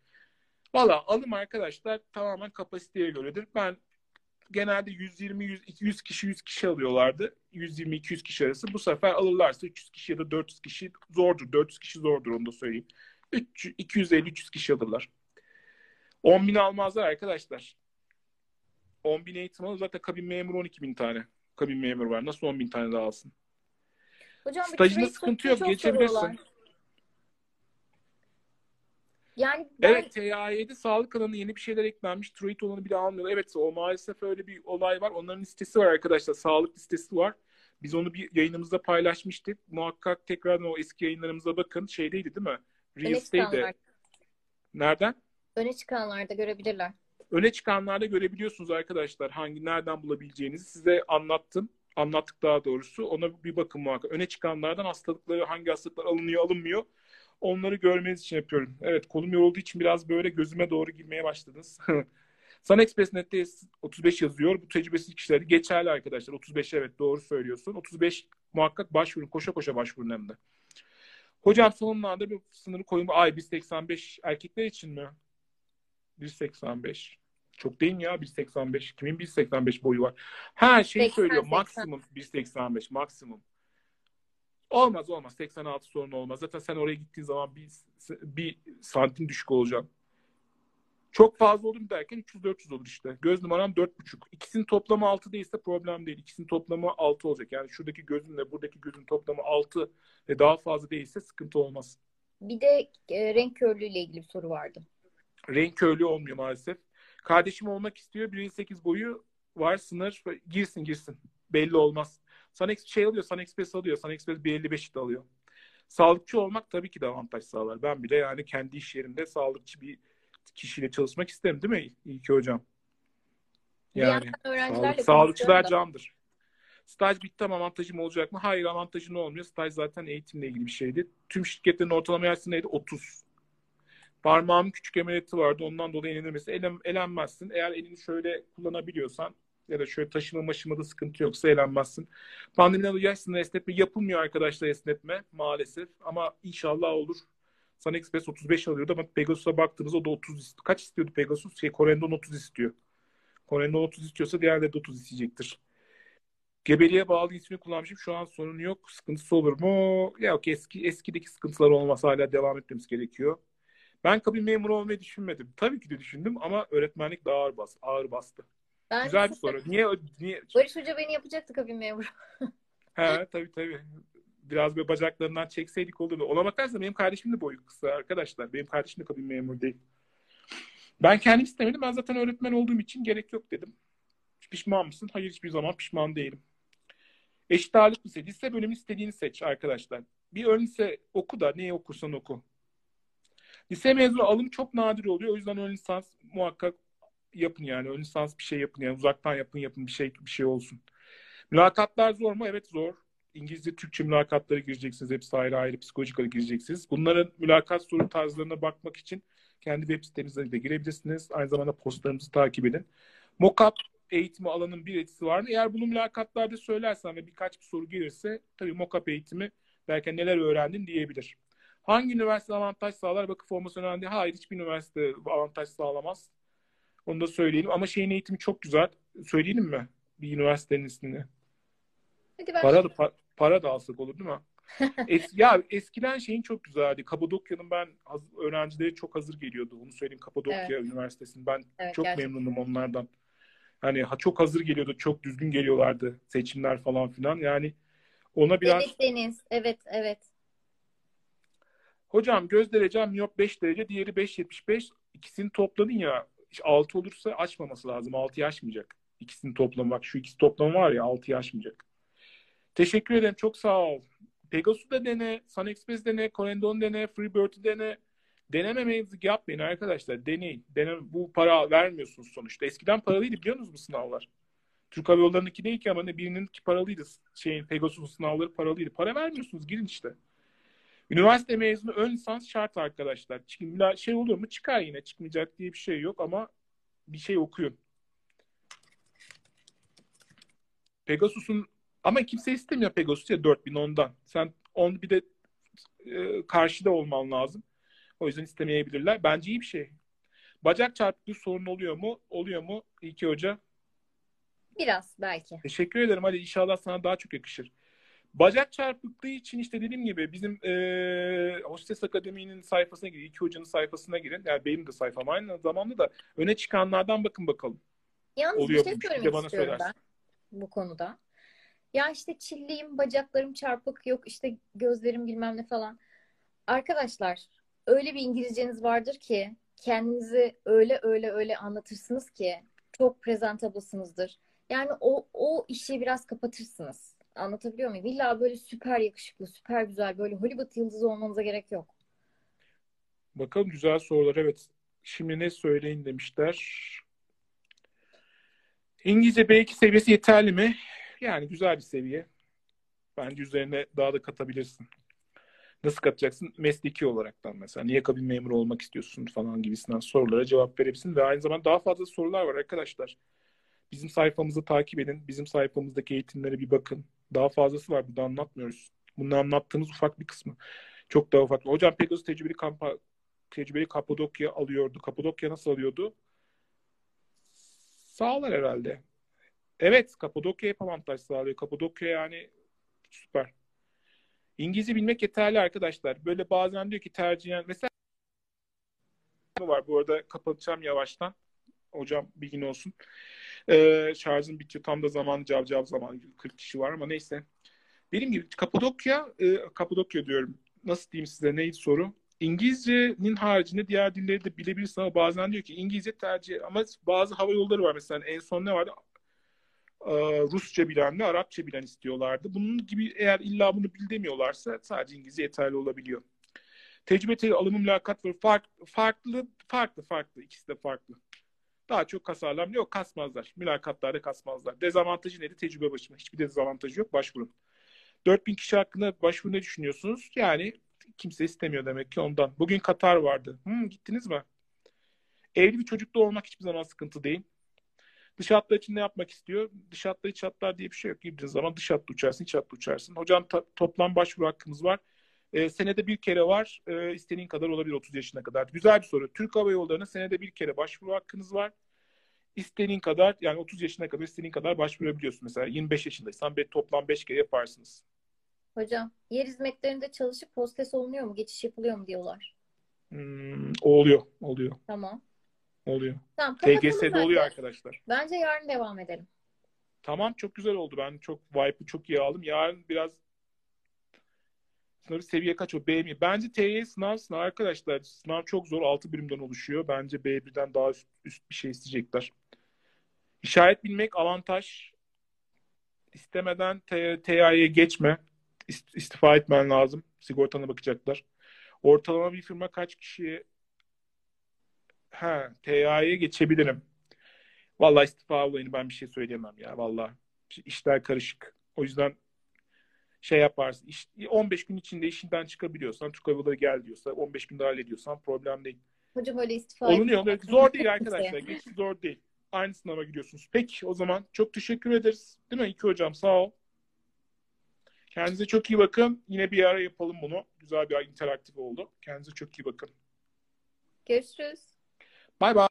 Valla alım arkadaşlar tamamen kapasiteye göredir. Ben genelde 120 100, 100 kişi 100 kişi alıyorlardı. 120 200 kişi arası. Bu sefer alırlarsa 300 kişi ya da 400 kişi zordur. 400 kişi zordur onu da söyleyeyim. 250 300 kişi alırlar. 10 bin almazlar arkadaşlar. 10 bin eğitim alır zaten kabin memuru 12 bin tane. Kabin memuru var. Nasıl 10 bin tane daha alsın? Hocam Stajında sıkıntı yok. Geçebilirsin. soruyorlar. Yani ben Evet TA'de sağlık alanı yeni bir şeyler eklenmiş. Truit olanı bile almıyorlar. Evet o maalesef öyle bir olay var. Onların listesi var arkadaşlar. Sağlık listesi var. Biz onu bir yayınımızda paylaşmıştık. Muhakkak tekrardan o eski yayınlarımıza bakın. Şeydeydi değil mi? Reels'teydi. Nereden? öne çıkanlarda görebilirler. Öne çıkanlarda görebiliyorsunuz arkadaşlar hangi nereden bulabileceğinizi size anlattım. Anlattık daha doğrusu. Ona bir bakın muhakkak. Öne çıkanlardan hastalıkları hangi hastalıklar alınıyor alınmıyor. Onları görmeniz için yapıyorum. Evet kolum yorulduğu için biraz böyle gözüme doğru girmeye başladınız. Sun Express Net'te 35 yazıyor. Bu tecrübesiz kişilerde geçerli arkadaşlar. 35 evet doğru söylüyorsun. 35 muhakkak başvurun. Koşa koşa başvurun hem de. Hocam sonlarda bir sınırı koyun. Ay 1.85 erkekler için mi? 1.85. Çok değil mi ya 1.85? Kimin 1.85 boyu var? Ha şey 80, söylüyor 80. maksimum 1.85 maksimum. Olmaz olmaz 86 sorun olmaz. Zaten sen oraya gittiğin zaman bir, bir santim düşük olacaksın. Çok fazla olur mu derken 300-400 olur işte. Göz numaram 4,5. İkisinin toplamı 6 değilse problem değil. İkisinin toplamı 6 olacak. Yani şuradaki gözünle buradaki gözün toplamı 6 ve daha fazla değilse sıkıntı olmaz. Bir de e, renk körlüğüyle ilgili bir soru vardı. Renk körlüğü olmuyor maalesef. Kardeşim olmak istiyor. 1.58 boyu var sınır. Girsin girsin. Belli olmaz. Sunex şey alıyor. Sunexpress alıyor. Sunexpress 1.55 de alıyor. Sağlıkçı olmak tabii ki de avantaj sağlar. Ben bile yani kendi iş yerimde sağlıkçı bir kişiyle çalışmak isterim değil mi İlki hocam? Yani sağlık, sağlıkçılar candır. Staj bitti ama avantajım olacak mı? Hayır avantajın olmuyor. Staj zaten eğitimle ilgili bir şeydi. Tüm şirketlerin ortalama yaşı neydi? 30. Parmağımın küçük emeliyatı vardı. Ondan dolayı elenirmesi. Elen, elenmezsin. Eğer elini şöyle kullanabiliyorsan ya da şöyle taşıma maşımada sıkıntı yoksa elenmezsin. Pandemiden dolayı yaş sınırı esnetme yapılmıyor arkadaşlar esnetme maalesef. Ama inşallah olur. Sun Express 35 alıyordu ama Pegasus'a baktığımızda o da 30 istiyor. Kaç istiyordu Pegasus? Şey, Corendon 30 istiyor. Corendon 30 istiyorsa diğerleri de 30 isteyecektir. Gebeliğe bağlı ismini kullanmışım. Şu an sorun yok. Sıkıntısı olur mu? Ya yok eski eskideki sıkıntılar olmasa hala devam etmemiz gerekiyor. Ben kabin memuru olmayı düşünmedim. Tabii ki de düşündüm ama öğretmenlik daha ağır, bas, ağır bastı. Ben Güzel bir soru. Niye niye Barış Hoca beni yapacaktı kabin memuru. He tabii tabii. Biraz böyle bacaklarından çekseydik olurdu. Ona bakarsan benim kardeşim de boyu kısa arkadaşlar. Benim kardeşim de kabin memuru değil. Ben kendim istemedim. Ben zaten öğretmen olduğum için gerek yok dedim. Pişman mısın? Hayır hiçbir zaman pişman değilim. Eşit ağırlık lise. Lise bölümü istediğini seç arkadaşlar. Bir ön lise oku da neyi okursan oku. Lise mezunu alım çok nadir oluyor. O yüzden ön lisans muhakkak yapın yani. Ön lisans bir şey yapın yani. Uzaktan yapın yapın bir şey bir şey olsun. Mülakatlar zor mu? Evet zor. İngilizce, Türkçe mülakatlara gireceksiniz. Hepsi ayrı ayrı psikolojikale gireceksiniz. Bunların mülakat soru tarzlarına bakmak için kendi web sitemize de girebilirsiniz. Aynı zamanda postlarımızı takip edin. Mockup eğitimi alanın bir etkisi var mı? Eğer bunu mülakatlarda söylersen ve birkaç bir soru gelirse tabii mockup eğitimi belki neler öğrendin diyebilir. Hangi üniversite avantaj sağlar? Vakıf formasyon öğrendi. Hayır hiçbir üniversite avantaj sağlamaz. Onu da söyleyelim. Ama şeyin eğitimi çok güzel. Söyleyelim mi? Bir üniversitenin ismini. Hadi ben Para da pa- para da alsak olur değil mi? Es, ya eskiden şeyin çok güzeldi. Kapadokya'nın ben haz- öğrencileri çok hazır geliyordu. Onu söyleyeyim Kapadokya Evet. Üniversitesi'nin. Ben Evet, çok gerçekten. memnunum onlardan. Hani ha, çok hazır geliyordu. Çok düzgün geliyorlardı. Seçimler falan filan. Yani ona biraz Deniz Deniz. Evet evet. hocam göz derecem miyop 5 derece. Diğeri 5.75. İkisini topladın ya 6 olursa açmaması lazım. 6'yı aşmayacak. İkisini toplamı. Bak şu ikisi toplamı var ya 6'yı aşmayacak. Teşekkür ederim. Çok sağ ol. Pegasus da dene, Sun Express dene, Corendon dene, Freebird'ü dene. Denememenizi yapmayın arkadaşlar. Deneyin. Dene, bu para vermiyorsunuz sonuçta. Eskiden paralıydı biliyor musunuz bu sınavlar? Türk Hava Yolları'nınki değil ki ama ne birininki paralıydı. Şeyin Pegasus'un sınavları paralıydı. Para vermiyorsunuz. Girin işte. Üniversite mezunu ön lisans şart arkadaşlar. Çünkü şey olur mu? Çıkar yine. Çıkmayacak diye bir şey yok ama bir şey okuyun. Pegasus'un ama kimse istemiyor Pegasus ya 4000 ondan. Sen onu bir de e, karşıda olman lazım. O yüzden istemeyebilirler. Bence iyi bir şey. Bacak çarpıklığı sorun oluyor mu? Oluyor mu? İlki hoca. Biraz belki. Teşekkür ederim. Hadi inşallah sana daha çok yakışır. Bacak çarpıklığı için işte dediğim gibi bizim e, Hostes Akademi'nin sayfasına girin. iki hocanın sayfasına girin. Yani benim de sayfam aynı zamanda da öne çıkanlardan bakın bakalım. Yalnız Oluyor bir şey söylemek bana istiyorum söylersin. ben bu konuda. Ya işte çilliyim, bacaklarım çarpık, yok işte gözlerim bilmem ne falan. Arkadaşlar öyle bir İngilizceniz vardır ki kendinizi öyle öyle öyle anlatırsınız ki çok presentablesınızdır. Yani o, o işi biraz kapatırsınız. Anlatabiliyor muyum? İlla böyle süper yakışıklı, süper güzel, böyle Hollywood yıldızı olmanıza gerek yok. Bakalım güzel sorular. Evet. Şimdi ne söyleyin demişler. İngilizce B2 seviyesi yeterli mi? Yani güzel bir seviye. Bence üzerine daha da katabilirsin. Nasıl katacaksın? Mesleki olaraktan mesela. Niye kabin memuru olmak istiyorsun falan gibisinden sorulara cevap verebilirsin. Ve aynı zamanda daha fazla sorular var arkadaşlar. Bizim sayfamızı takip edin. Bizim sayfamızdaki eğitimlere bir bakın. Daha fazlası var. Burada anlatmıyoruz. Bunu anlattığımız ufak bir kısmı. Çok daha ufak. Hocam Pegasus tecrübeli kampa, tecrübeli Kapadokya alıyordu. Kapadokya nasıl alıyordu? Sağlar herhalde. Evet, Kapadokya hep avantaj sağlıyor. Kapadokya yani süper. İngilizce bilmek yeterli arkadaşlar. Böyle bazen diyor ki tercihen mesela var. Bu arada kapatacağım yavaştan. Hocam bilgin olsun. Ee, şarjım bitiyor. Tam da zaman cavcav zaman 40 kişi var ama neyse. Benim gibi Kapadokya, e, Kapadokya diyorum. Nasıl diyeyim size neydi soru? İngilizcenin haricinde diğer dilleri de bilebilirsin ama bazen diyor ki İngilizce tercih ama bazı hava yolları var mesela en son ne vardı? Ee, Rusça bilenle Arapça bilen istiyorlardı. Bunun gibi eğer illa bunu bil demiyorlarsa sadece İngilizce yeterli olabiliyor. Tecrübe alımı mülakat var. Fark, farklı, farklı, farklı. İkisi de farklı. Daha çok kasarlar. Yok kasmazlar. Mülakatlarda kasmazlar. Dezavantajı neydi? Tecrübe başına. Hiçbir dezavantajı yok. Başvurun. 4000 kişi hakkında başvuru ne düşünüyorsunuz? Yani kimse istemiyor demek ki ondan. Bugün Katar vardı. Hmm, gittiniz mi? Evli bir çocuklu olmak hiçbir zaman sıkıntı değil. Dış hatlar için ne yapmak istiyor? Dış hatlar iç hatlar diye bir şey yok. Girdiğin zaman dış hatta uçarsın, iç hatta uçarsın. Hocam ta- toplam başvuru hakkımız var. E, senede bir kere var. E, istediğin kadar olabilir 30 yaşına kadar. Güzel bir soru. Türk Hava Yolları'na senede bir kere başvuru hakkınız var. İstediğin kadar yani 30 yaşına kadar istediğin kadar başvurabiliyorsun. Mesela 25 yaşındaysan bir toplam 5 kere yaparsınız. Hocam yer hizmetlerinde çalışıp hostes olunuyor mu? Geçiş yapılıyor mu diyorlar. Hmm, oluyor. Oluyor. Tamam. Oluyor. Tamam, TGS'de oluyor arkadaşlar. Bence yarın devam edelim. Tamam çok güzel oldu. Ben çok vibe'ı çok iyi aldım. Yarın biraz sınavı seviye kaç o? B mi? Bence TY sınav sınav arkadaşlar. Sınav çok zor. 6 birimden oluşuyor. Bence B1'den daha üst, üst bir şey isteyecekler. İşaret bilmek avantaj. İstemeden TY'ye geçme. İstifa etmen lazım. Sigortana bakacaklar. Ortalama bir firma kaç kişiye ha TA'ya geçebilirim. Vallahi istifa olayını ben bir şey söyleyemem ya vallahi. İşler karışık. O yüzden şey yaparsın. Iş, 15 gün içinde işinden çıkabiliyorsan, Hava gel diyorsa 15 günde hallediyorsan problem değil. Hocam öyle istifa Olunuyor. Zor değil arkadaşlar. Geç zor değil. Aynı sınava gidiyorsunuz. Peki o zaman çok teşekkür ederiz. Değil mi? İki hocam sağ ol. Kendinize çok iyi bakın. Yine bir ara yapalım bunu. Güzel bir interaktif oldu. Kendinize çok iyi bakın. Görüşürüz. Bye bye.